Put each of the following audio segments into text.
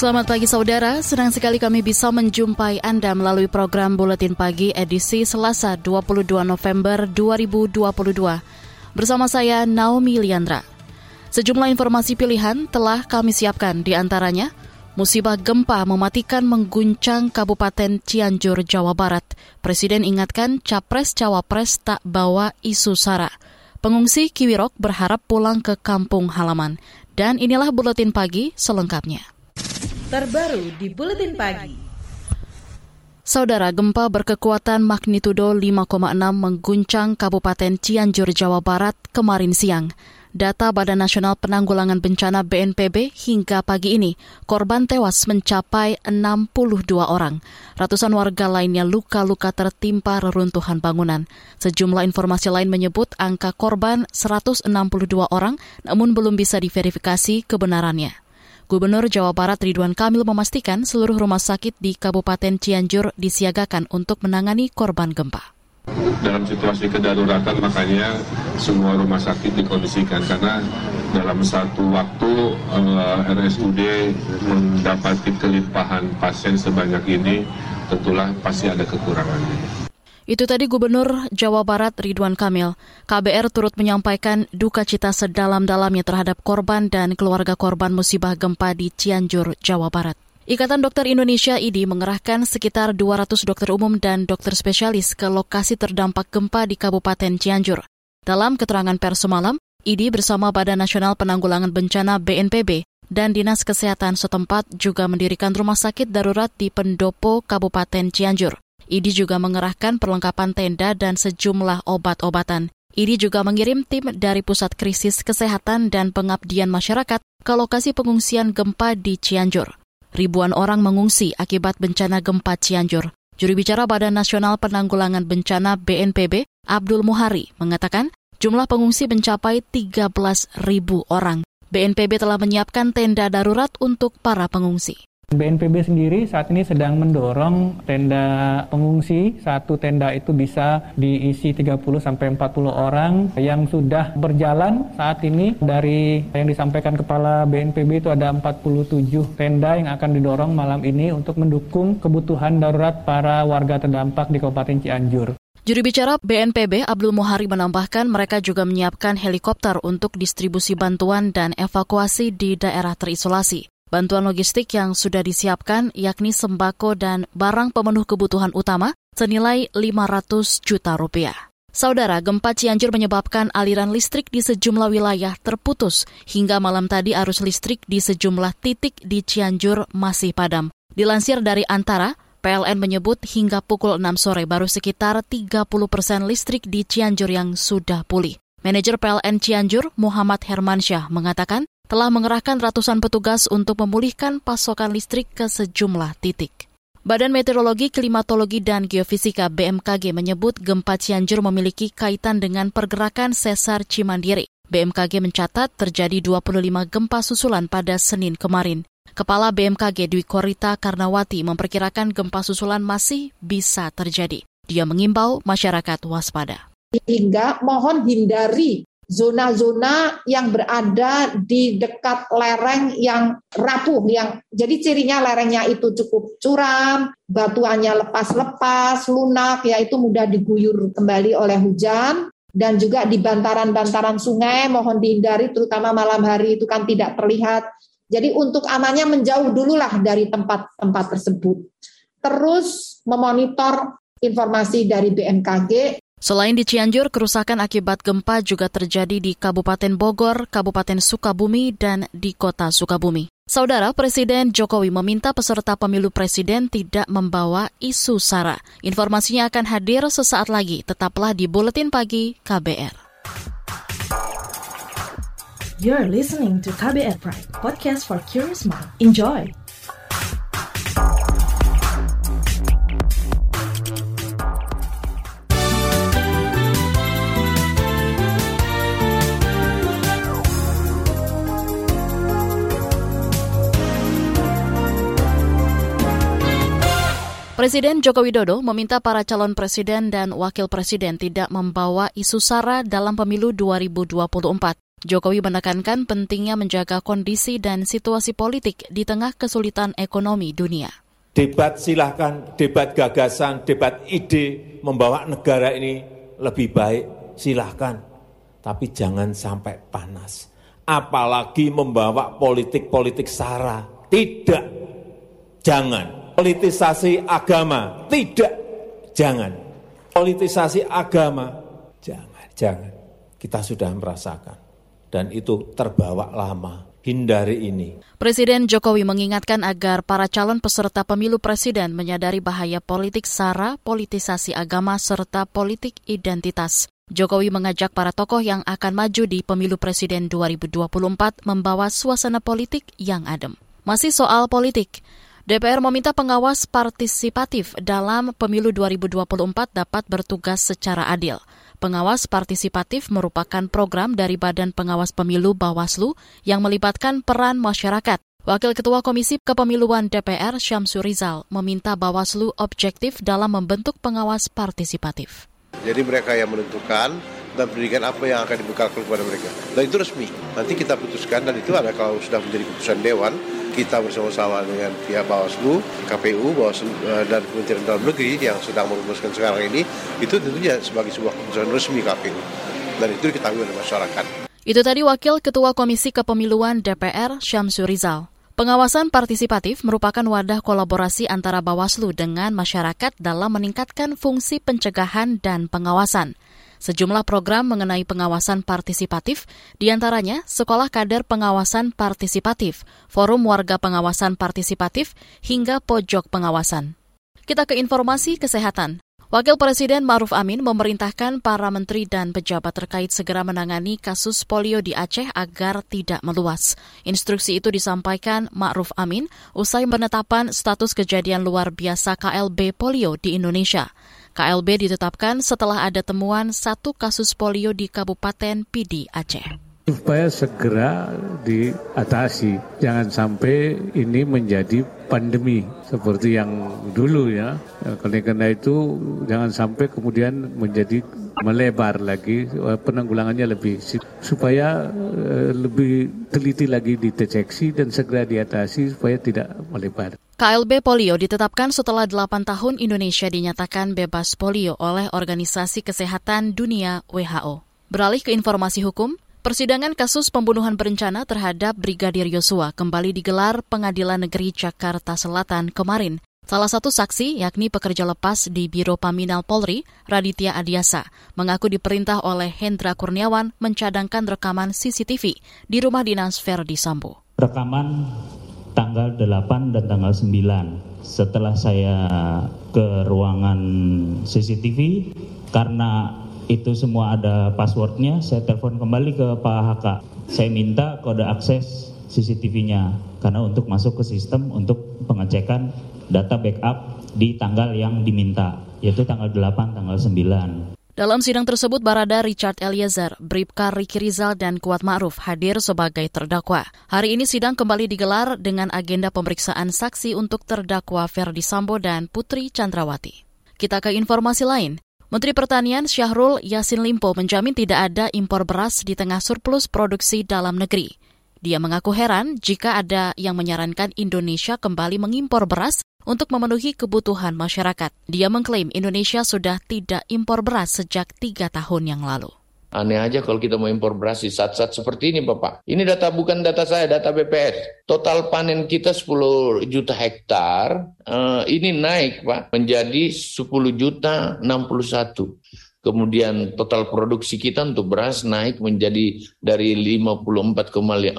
Selamat pagi saudara, senang sekali kami bisa menjumpai Anda melalui program Buletin Pagi edisi Selasa 22 November 2022. Bersama saya Naomi Liandra. Sejumlah informasi pilihan telah kami siapkan di antaranya Musibah gempa mematikan mengguncang Kabupaten Cianjur, Jawa Barat. Presiden ingatkan capres-cawapres tak bawa isu sara. Pengungsi Kiwirok berharap pulang ke kampung halaman. Dan inilah Buletin Pagi selengkapnya terbaru di Buletin Pagi. Saudara, gempa berkekuatan magnitudo 5,6 mengguncang Kabupaten Cianjur, Jawa Barat kemarin siang. Data Badan Nasional Penanggulangan Bencana BNPB hingga pagi ini, korban tewas mencapai 62 orang. Ratusan warga lainnya luka-luka tertimpa reruntuhan bangunan. Sejumlah informasi lain menyebut angka korban 162 orang, namun belum bisa diverifikasi kebenarannya. Gubernur Jawa Barat Ridwan Kamil memastikan seluruh rumah sakit di Kabupaten Cianjur disiagakan untuk menangani korban gempa. Dalam situasi kedaruratan makanya semua rumah sakit dikondisikan karena dalam satu waktu eh, RSUD mendapati kelimpahan pasien sebanyak ini tentulah pasti ada kekurangannya. Itu tadi Gubernur Jawa Barat Ridwan Kamil. KBR turut menyampaikan duka cita sedalam-dalamnya terhadap korban dan keluarga korban musibah gempa di Cianjur, Jawa Barat. Ikatan Dokter Indonesia IDI mengerahkan sekitar 200 dokter umum dan dokter spesialis ke lokasi terdampak gempa di Kabupaten Cianjur. Dalam keterangan pers semalam, IDI bersama Badan Nasional Penanggulangan Bencana BNPB dan Dinas Kesehatan setempat juga mendirikan rumah sakit darurat di Pendopo, Kabupaten Cianjur. IDI juga mengerahkan perlengkapan tenda dan sejumlah obat-obatan. IDI juga mengirim tim dari Pusat Krisis Kesehatan dan Pengabdian Masyarakat ke lokasi pengungsian gempa di Cianjur. Ribuan orang mengungsi akibat bencana gempa Cianjur. Juru bicara Badan Nasional Penanggulangan Bencana BNPB, Abdul Muhari, mengatakan jumlah pengungsi mencapai 13 ribu orang. BNPB telah menyiapkan tenda darurat untuk para pengungsi. BNPB sendiri saat ini sedang mendorong tenda pengungsi. Satu tenda itu bisa diisi 30 sampai 40 orang yang sudah berjalan saat ini dari yang disampaikan kepala BNPB itu ada 47 tenda yang akan didorong malam ini untuk mendukung kebutuhan darurat para warga terdampak di Kabupaten Cianjur. Juru bicara BNPB Abdul Muhari menambahkan mereka juga menyiapkan helikopter untuk distribusi bantuan dan evakuasi di daerah terisolasi. Bantuan logistik yang sudah disiapkan yakni sembako dan barang pemenuh kebutuhan utama senilai 500 juta rupiah. Saudara, gempa Cianjur menyebabkan aliran listrik di sejumlah wilayah terputus. Hingga malam tadi arus listrik di sejumlah titik di Cianjur masih padam. Dilansir dari Antara, PLN menyebut hingga pukul 6 sore baru sekitar 30 persen listrik di Cianjur yang sudah pulih. Manajer PLN Cianjur, Muhammad Hermansyah, mengatakan telah mengerahkan ratusan petugas untuk memulihkan pasokan listrik ke sejumlah titik. Badan Meteorologi, Klimatologi, dan Geofisika BMKG menyebut gempa Cianjur memiliki kaitan dengan pergerakan sesar Cimandiri. BMKG mencatat terjadi 25 gempa susulan pada Senin kemarin. Kepala BMKG Dwi Korita Karnawati memperkirakan gempa susulan masih bisa terjadi. Dia mengimbau masyarakat waspada. Hingga mohon hindari zona-zona yang berada di dekat lereng yang rapuh yang jadi cirinya lerengnya itu cukup curam, batuannya lepas-lepas, lunak ya itu mudah diguyur kembali oleh hujan dan juga di bantaran-bantaran sungai mohon dihindari terutama malam hari itu kan tidak terlihat. Jadi untuk amannya menjauh dululah dari tempat-tempat tersebut. Terus memonitor informasi dari BMKG Selain di Cianjur, kerusakan akibat gempa juga terjadi di Kabupaten Bogor, Kabupaten Sukabumi, dan di Kota Sukabumi. Saudara Presiden Jokowi meminta peserta pemilu presiden tidak membawa isu SARA. Informasinya akan hadir sesaat lagi. Tetaplah di Buletin Pagi KBR. You're listening to KBR Pride, podcast for curious mind. Enjoy! Presiden Joko Widodo meminta para calon presiden dan wakil presiden tidak membawa isu SARA dalam pemilu 2024. Jokowi menekankan pentingnya menjaga kondisi dan situasi politik di tengah kesulitan ekonomi dunia. Debat silahkan, debat gagasan, debat ide membawa negara ini lebih baik, silahkan. Tapi jangan sampai panas. Apalagi membawa politik-politik SARA. Tidak, jangan politisasi agama. Tidak, jangan. Politisasi agama, jangan, jangan. Kita sudah merasakan. Dan itu terbawa lama. Hindari ini. Presiden Jokowi mengingatkan agar para calon peserta pemilu presiden menyadari bahaya politik sara, politisasi agama, serta politik identitas. Jokowi mengajak para tokoh yang akan maju di pemilu presiden 2024 membawa suasana politik yang adem. Masih soal politik, DPR meminta pengawas partisipatif dalam pemilu 2024 dapat bertugas secara adil. Pengawas partisipatif merupakan program dari Badan Pengawas Pemilu Bawaslu yang melibatkan peran masyarakat. Wakil Ketua Komisi Kepemiluan DPR Syamsur Rizal meminta Bawaslu objektif dalam membentuk pengawas partisipatif. Jadi mereka yang menentukan dan pendidikan apa yang akan dibekalkan kepada mereka. Dan itu resmi. Nanti kita putuskan dan itu ada kalau sudah menjadi keputusan Dewan, kita bersama-sama dengan pihak Bawaslu, KPU, Bawaslu eh, dan Kementerian Dalam Negeri yang sedang merumuskan sekarang ini, itu tentunya sebagai sebuah keputusan resmi KPU. Dan itu diketahui oleh masyarakat. Itu tadi Wakil Ketua Komisi Kepemiluan DPR Syamsur Rizal. Pengawasan partisipatif merupakan wadah kolaborasi antara Bawaslu dengan masyarakat dalam meningkatkan fungsi pencegahan dan pengawasan. Sejumlah program mengenai pengawasan partisipatif, di antaranya Sekolah Kader Pengawasan Partisipatif, Forum Warga Pengawasan Partisipatif, hingga Pojok Pengawasan. Kita ke informasi kesehatan. Wakil Presiden Maruf Amin memerintahkan para menteri dan pejabat terkait segera menangani kasus polio di Aceh agar tidak meluas. Instruksi itu disampaikan Ma'ruf Amin usai penetapan status kejadian luar biasa KLB polio di Indonesia. KLB ditetapkan setelah ada temuan satu kasus polio di Kabupaten Pidi, Aceh supaya segera diatasi. Jangan sampai ini menjadi pandemi seperti yang dulu ya. Karena itu jangan sampai kemudian menjadi melebar lagi penanggulangannya lebih supaya eh, lebih teliti lagi dideteksi dan segera diatasi supaya tidak melebar. KLB polio ditetapkan setelah 8 tahun Indonesia dinyatakan bebas polio oleh Organisasi Kesehatan Dunia WHO. Beralih ke informasi hukum, Persidangan kasus pembunuhan berencana terhadap Brigadir Yosua kembali digelar Pengadilan Negeri Jakarta Selatan kemarin. Salah satu saksi, yakni pekerja lepas di Biro Paminal Polri, Raditya Adiasa, mengaku diperintah oleh Hendra Kurniawan mencadangkan rekaman CCTV di rumah dinas Verdi Sambo. Rekaman tanggal 8 dan tanggal 9. Setelah saya ke ruangan CCTV, karena itu semua ada passwordnya, saya telepon kembali ke Pak HK. Saya minta kode akses CCTV-nya karena untuk masuk ke sistem untuk pengecekan data backup di tanggal yang diminta, yaitu tanggal 8, tanggal 9. Dalam sidang tersebut, Barada Richard Eliezer, Bribka Riki Rizal, dan Kuat Ma'ruf hadir sebagai terdakwa. Hari ini sidang kembali digelar dengan agenda pemeriksaan saksi untuk terdakwa Ferdi Sambo dan Putri Chandrawati. Kita ke informasi lain. Menteri Pertanian Syahrul Yasin Limpo menjamin tidak ada impor beras di tengah surplus produksi dalam negeri. Dia mengaku heran jika ada yang menyarankan Indonesia kembali mengimpor beras untuk memenuhi kebutuhan masyarakat. Dia mengklaim Indonesia sudah tidak impor beras sejak tiga tahun yang lalu. Aneh aja kalau kita mau impor beras di saat-saat seperti ini Bapak. Ini data bukan data saya, data BPS. Total panen kita 10 juta hektar, uh, ini naik Pak menjadi 10 juta 61. Kemudian total produksi kita untuk beras naik menjadi dari 54,42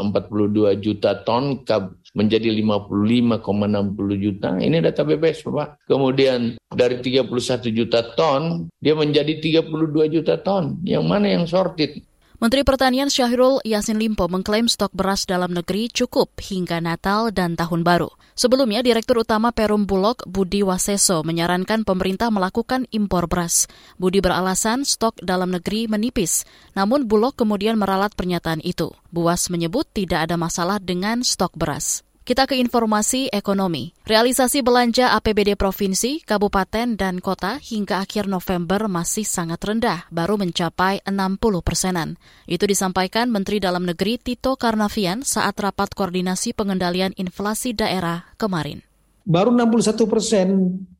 juta ton menjadi 55,60 juta. Ini data BPS, Bapak. Kemudian dari 31 juta ton, dia menjadi 32 juta ton. Yang mana yang sorted? Menteri Pertanian Syahrul Yasin Limpo mengklaim stok beras dalam negeri cukup hingga Natal dan Tahun Baru. Sebelumnya, Direktur Utama Perum Bulog Budi Waseso menyarankan pemerintah melakukan impor beras. Budi beralasan stok dalam negeri menipis, namun Bulog kemudian meralat pernyataan itu. Buas menyebut tidak ada masalah dengan stok beras. Kita ke informasi ekonomi. Realisasi belanja APBD provinsi, kabupaten, dan kota hingga akhir November masih sangat rendah, baru mencapai 60 persenan. Itu disampaikan Menteri Dalam Negeri Tito Karnavian saat rapat koordinasi pengendalian inflasi daerah kemarin. Baru 61 persen,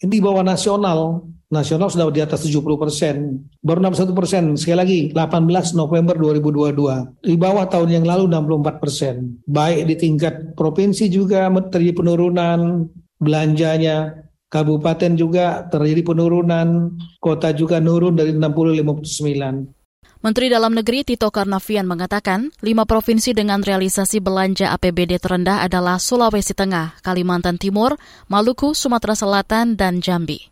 di bawah nasional nasional sudah di atas 70 persen. Baru 61 persen, sekali lagi 18 November 2022. Di bawah tahun yang lalu 64 persen. Baik di tingkat provinsi juga terjadi penurunan belanjanya, kabupaten juga terjadi penurunan, kota juga nurun dari 60 59. Menteri Dalam Negeri Tito Karnavian mengatakan, lima provinsi dengan realisasi belanja APBD terendah adalah Sulawesi Tengah, Kalimantan Timur, Maluku, Sumatera Selatan, dan Jambi.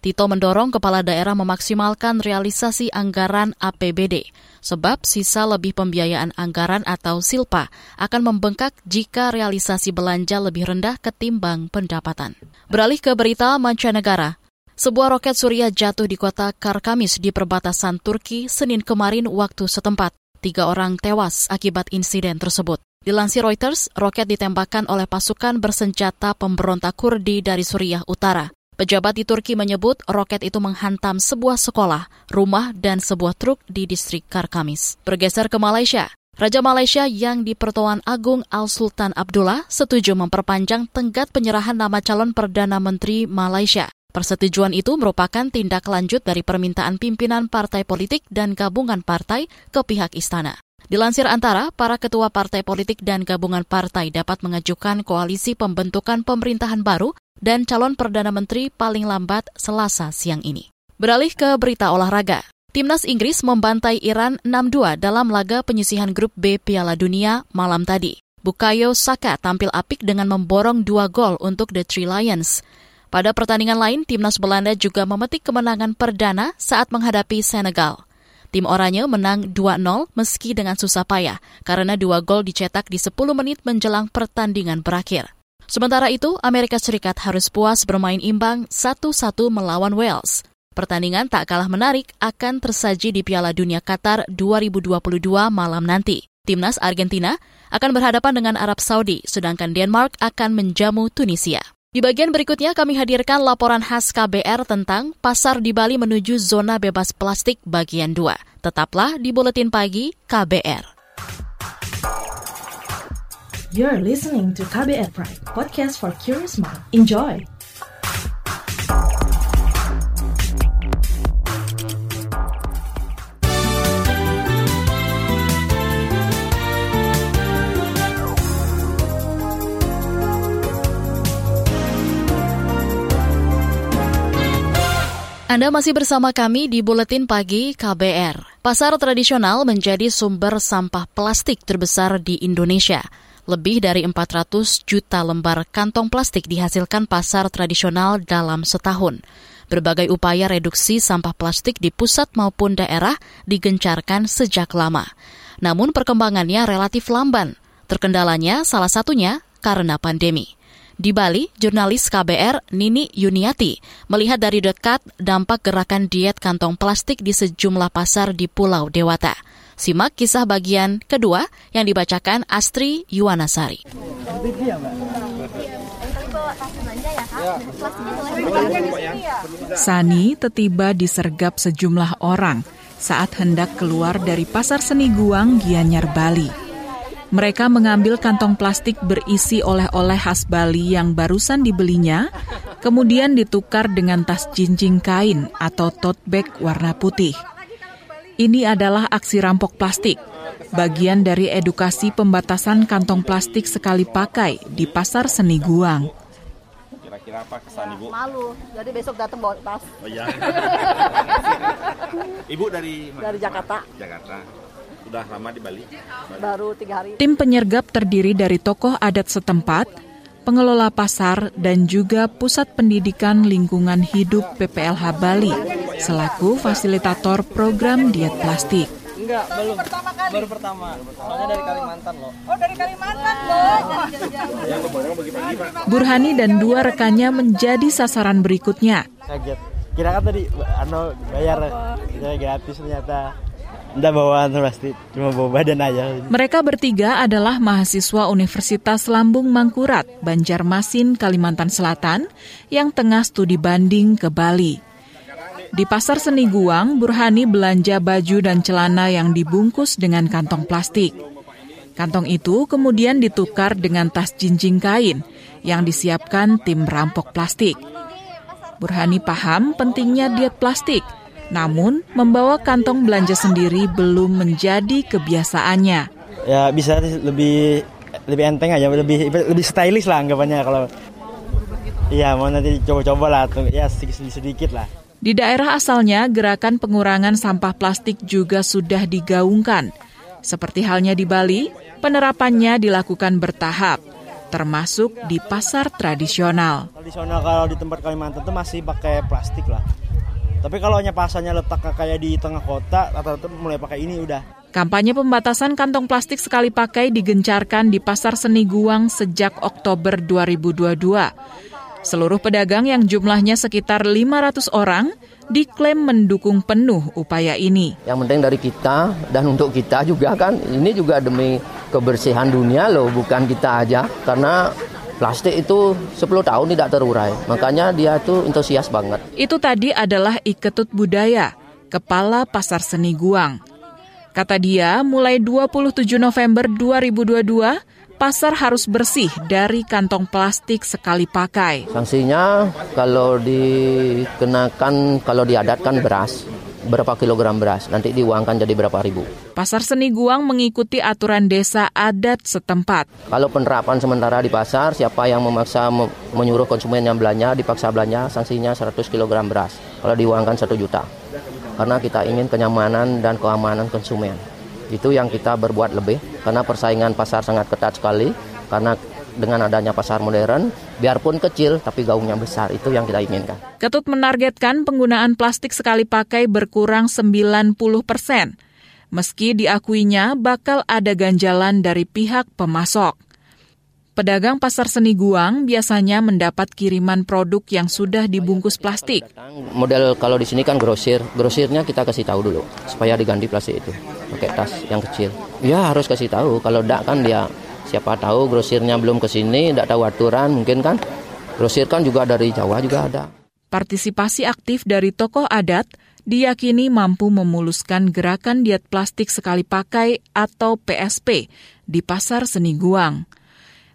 Tito mendorong kepala daerah memaksimalkan realisasi anggaran APBD, sebab sisa lebih pembiayaan anggaran atau silpa akan membengkak jika realisasi belanja lebih rendah ketimbang pendapatan. Beralih ke berita mancanegara, sebuah roket surya jatuh di kota Karkamis di perbatasan Turki Senin kemarin waktu setempat. Tiga orang tewas akibat insiden tersebut. Dilansir Reuters, roket ditembakkan oleh pasukan bersenjata pemberontak Kurdi dari Suriah Utara. Pejabat di Turki menyebut roket itu menghantam sebuah sekolah, rumah, dan sebuah truk di distrik Karkamis. Bergeser ke Malaysia, Raja Malaysia yang di Pertuan Agung Al-Sultan Abdullah setuju memperpanjang tenggat penyerahan nama calon Perdana Menteri Malaysia. Persetujuan itu merupakan tindak lanjut dari permintaan pimpinan partai politik dan gabungan partai ke pihak istana. Dilansir antara, para ketua partai politik dan gabungan partai dapat mengajukan koalisi pembentukan pemerintahan baru dan calon Perdana Menteri paling lambat Selasa siang ini. Beralih ke berita olahraga. Timnas Inggris membantai Iran 6-2 dalam laga penyisihan grup B Piala Dunia malam tadi. Bukayo Saka tampil apik dengan memborong dua gol untuk The Three Lions. Pada pertandingan lain, timnas Belanda juga memetik kemenangan perdana saat menghadapi Senegal. Tim Oranye menang 2-0 meski dengan susah payah karena dua gol dicetak di 10 menit menjelang pertandingan berakhir. Sementara itu, Amerika Serikat harus puas bermain imbang 1-1 melawan Wales. Pertandingan tak kalah menarik akan tersaji di Piala Dunia Qatar 2022 malam nanti. Timnas Argentina akan berhadapan dengan Arab Saudi, sedangkan Denmark akan menjamu Tunisia. Di bagian berikutnya kami hadirkan laporan khas KBR tentang pasar di Bali menuju zona bebas plastik bagian 2. Tetaplah di Buletin Pagi KBR. You're listening to KBR Pride, podcast for curious mind. Enjoy! Anda masih bersama kami di Buletin Pagi KBR. Pasar tradisional menjadi sumber sampah plastik terbesar di Indonesia. Lebih dari 400 juta lembar kantong plastik dihasilkan pasar tradisional dalam setahun. Berbagai upaya reduksi sampah plastik di pusat maupun daerah digencarkan sejak lama. Namun perkembangannya relatif lamban. Terkendalanya salah satunya karena pandemi. Di Bali, jurnalis KBR Nini Yuniati melihat dari dekat dampak gerakan diet kantong plastik di sejumlah pasar di Pulau Dewata. Simak kisah bagian kedua yang dibacakan Astri Yuwanasari. Sani tetiba disergap sejumlah orang saat hendak keluar dari pasar seni Guang, Gianyar, Bali. Mereka mengambil kantong plastik berisi oleh-oleh khas Bali yang barusan dibelinya, kemudian ditukar dengan tas jinjing kain atau tote bag warna putih. Ini adalah aksi rampok plastik, bagian dari edukasi pembatasan kantong plastik sekali pakai di Pasar Seni Guang. Kira-kira apa kesan Ibu? Malu, jadi besok datang bawa tas. Oh iya. Ibu dari mana? Dari Jakarta. Jakarta. Sudah lama di Bali? Baru tiga hari. Tim penyergap terdiri dari tokoh adat setempat, pengelola pasar, dan juga Pusat Pendidikan Lingkungan Hidup PPLH Bali selaku fasilitator program diet plastik. Enggak, belum. Pertama kali. Baru pertama. Soalnya dari Kalimantan loh. Oh, dari Kalimantan loh. Burhani dan dua rekannya menjadi sasaran berikutnya. Kaget. Kira kan tadi ano bayar ya gratis ternyata. Nggak bawa plastik, cuma bawa badan aja. Mereka bertiga adalah mahasiswa Universitas Lambung Mangkurat, Banjarmasin, Kalimantan Selatan, yang tengah studi banding ke Bali. Di Pasar Seni Guang, Burhani belanja baju dan celana yang dibungkus dengan kantong plastik. Kantong itu kemudian ditukar dengan tas jinjing kain yang disiapkan tim rampok plastik. Burhani paham pentingnya diet plastik – namun, membawa kantong belanja sendiri belum menjadi kebiasaannya. Ya bisa lebih lebih enteng aja, lebih lebih stylish lah anggapannya kalau Iya, mau nanti coba-coba lah, ya sedikit-sedikit lah. Di daerah asalnya, gerakan pengurangan sampah plastik juga sudah digaungkan. Seperti halnya di Bali, penerapannya dilakukan bertahap, termasuk di pasar tradisional. Tradisional kalau di tempat Kalimantan itu masih pakai plastik lah. Tapi kalau hanya pasarnya letak kayak di tengah kota, rata-rata mulai pakai ini udah. Kampanye pembatasan kantong plastik sekali pakai digencarkan di Pasar Seni Guang sejak Oktober 2022. Seluruh pedagang yang jumlahnya sekitar 500 orang diklaim mendukung penuh upaya ini. Yang penting dari kita dan untuk kita juga kan, ini juga demi kebersihan dunia loh, bukan kita aja. Karena plastik itu 10 tahun tidak terurai. Makanya dia itu antusias banget. Itu tadi adalah Iketut Budaya, Kepala Pasar Seni Guang. Kata dia, mulai 27 November 2022, pasar harus bersih dari kantong plastik sekali pakai. Sanksinya kalau dikenakan, kalau diadatkan beras, berapa kilogram beras, nanti diuangkan jadi berapa ribu. Pasar Seni Guang mengikuti aturan desa adat setempat. Kalau penerapan sementara di pasar, siapa yang memaksa menyuruh konsumen yang belanja, dipaksa belanja, sanksinya 100 kilogram beras. Kalau diuangkan 1 juta. Karena kita ingin kenyamanan dan keamanan konsumen. Itu yang kita berbuat lebih, karena persaingan pasar sangat ketat sekali, karena dengan adanya pasar modern, biarpun kecil tapi gaungnya besar, itu yang kita inginkan. Ketut menargetkan penggunaan plastik sekali pakai berkurang 90 persen. Meski diakuinya bakal ada ganjalan dari pihak pemasok. Pedagang pasar seni Guang biasanya mendapat kiriman produk yang sudah dibungkus plastik. Model kalau di sini kan grosir, grosirnya kita kasih tahu dulu supaya diganti plastik itu pakai tas yang kecil. Ya harus kasih tahu, kalau tidak kan dia Siapa tahu grosirnya belum ke sini, tidak tahu aturan, mungkin kan. Grosir kan juga dari Jawa juga ada. Partisipasi aktif dari tokoh adat diyakini mampu memuluskan gerakan diet plastik sekali pakai atau PSP di Pasar Seni Guang.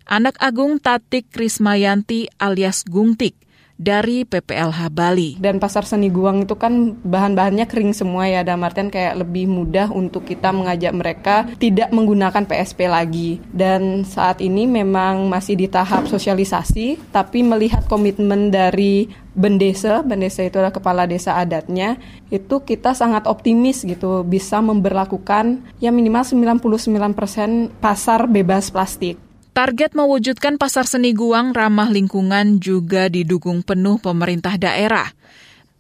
Anak Agung Tatik Krismayanti alias Gungtik dari PPLH Bali. Dan pasar seni Guang itu kan bahan-bahannya kering semua ya, dalam artian kayak lebih mudah untuk kita mengajak mereka tidak menggunakan PSP lagi. Dan saat ini memang masih di tahap sosialisasi, tapi melihat komitmen dari Bendesa, Bendesa itu adalah kepala desa adatnya, itu kita sangat optimis gitu bisa memberlakukan ya minimal 99% pasar bebas plastik. Target mewujudkan pasar seni Guang ramah lingkungan juga didukung penuh pemerintah daerah.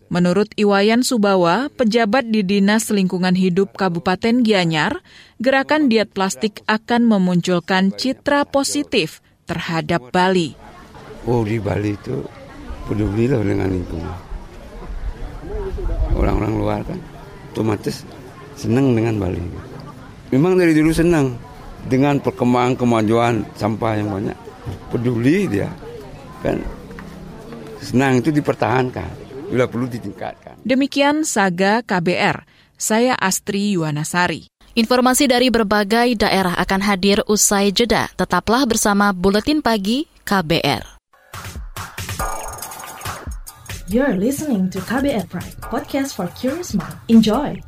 Menurut Iwayan Subawa, pejabat di Dinas Lingkungan Hidup Kabupaten Gianyar, gerakan diet plastik akan memunculkan citra positif terhadap Bali. Oh, di Bali itu peduli loh dengan lingkungan. Orang-orang luar kan otomatis senang dengan Bali. Memang dari dulu senang, dengan perkembangan kemajuan sampah yang banyak peduli dia kan senang itu dipertahankan bila perlu ditingkatkan. Demikian Saga KBR. Saya Astri Yuwanasari. Informasi dari berbagai daerah akan hadir usai jeda. Tetaplah bersama Buletin Pagi KBR. You're listening to KBR Pride, podcast for curious mind. Enjoy!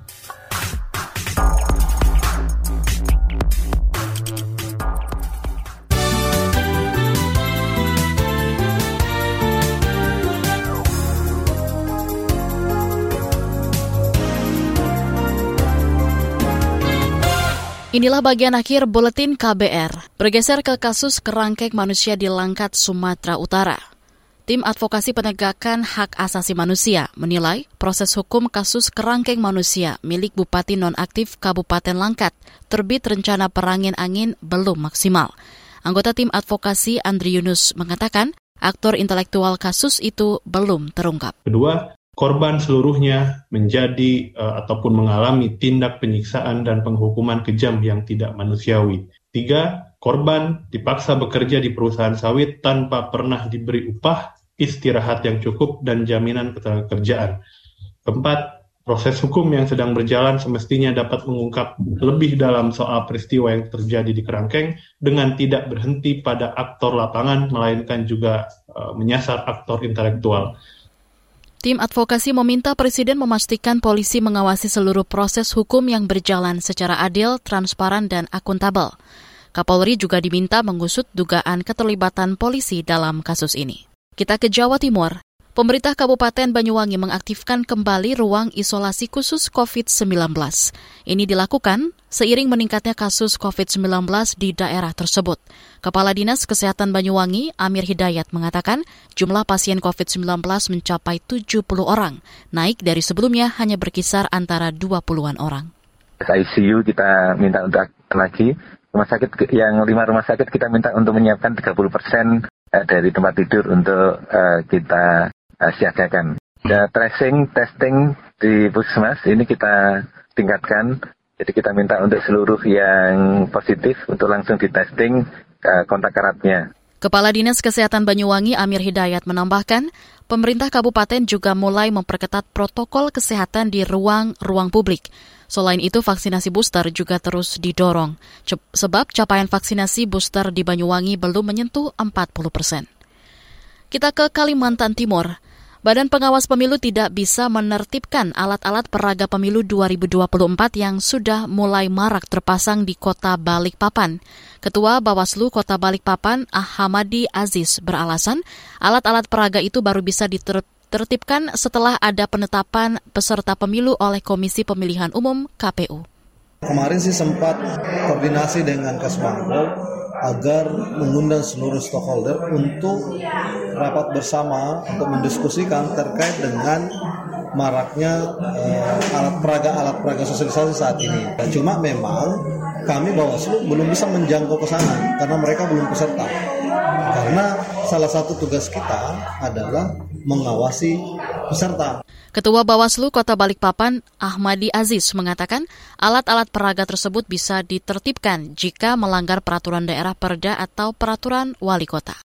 Inilah bagian akhir buletin KBR. Bergeser ke kasus kerangkeng manusia di Langkat, Sumatera Utara. Tim Advokasi Penegakan Hak Asasi Manusia menilai proses hukum kasus kerangkeng manusia milik Bupati Nonaktif Kabupaten Langkat terbit rencana perangin angin belum maksimal. Anggota tim advokasi Andri Yunus mengatakan aktor intelektual kasus itu belum terungkap. Kedua, korban seluruhnya menjadi uh, ataupun mengalami tindak penyiksaan dan penghukuman kejam yang tidak manusiawi. Tiga, korban dipaksa bekerja di perusahaan sawit tanpa pernah diberi upah, istirahat yang cukup, dan jaminan ketenagakerjaan. Keempat, proses hukum yang sedang berjalan semestinya dapat mengungkap lebih dalam soal peristiwa yang terjadi di Kerangkeng dengan tidak berhenti pada aktor lapangan, melainkan juga uh, menyasar aktor intelektual. Tim advokasi meminta Presiden memastikan polisi mengawasi seluruh proses hukum yang berjalan secara adil, transparan, dan akuntabel. Kapolri juga diminta mengusut dugaan keterlibatan polisi dalam kasus ini. Kita ke Jawa Timur. Pemerintah Kabupaten Banyuwangi mengaktifkan kembali ruang isolasi khusus COVID-19. Ini dilakukan seiring meningkatnya kasus COVID-19 di daerah tersebut. Kepala Dinas Kesehatan Banyuwangi, Amir Hidayat, mengatakan jumlah pasien COVID-19 mencapai 70 orang, naik dari sebelumnya hanya berkisar antara 20-an orang. ICU kita minta untuk lagi, rumah sakit yang lima rumah sakit kita minta untuk menyiapkan 30 persen eh, dari tempat tidur untuk uh, kita uh, siagakan. Ya, tracing, testing di puskesmas ini kita tingkatkan. Jadi kita minta untuk seluruh yang positif untuk langsung di testing uh, kontak eratnya. Kepala Dinas Kesehatan Banyuwangi Amir Hidayat menambahkan, pemerintah kabupaten juga mulai memperketat protokol kesehatan di ruang-ruang publik. Selain itu, vaksinasi booster juga terus didorong, sebab capaian vaksinasi booster di Banyuwangi belum menyentuh 40 persen. Kita ke Kalimantan Timur. Badan Pengawas Pemilu tidak bisa menertibkan alat-alat peraga pemilu 2024 yang sudah mulai marak terpasang di kota Balikpapan. Ketua Bawaslu Kota Balikpapan, Ahmadi Aziz, beralasan alat-alat peraga itu baru bisa ditertibkan setelah ada penetapan peserta pemilu oleh Komisi Pemilihan Umum KPU. Kemarin sih sempat koordinasi dengan Kasbangpol agar mengundang seluruh stakeholder untuk rapat bersama untuk mendiskusikan terkait dengan maraknya uh, alat peraga alat peraga sosialisasi saat ini. Dan cuma memang kami Bawaslu belum bisa menjangkau ke sana karena mereka belum peserta. Karena salah satu tugas kita adalah mengawasi peserta. Ketua Bawaslu Kota Balikpapan, Ahmadi Aziz, mengatakan alat-alat peraga tersebut bisa ditertibkan jika melanggar peraturan daerah perda atau peraturan wali kota.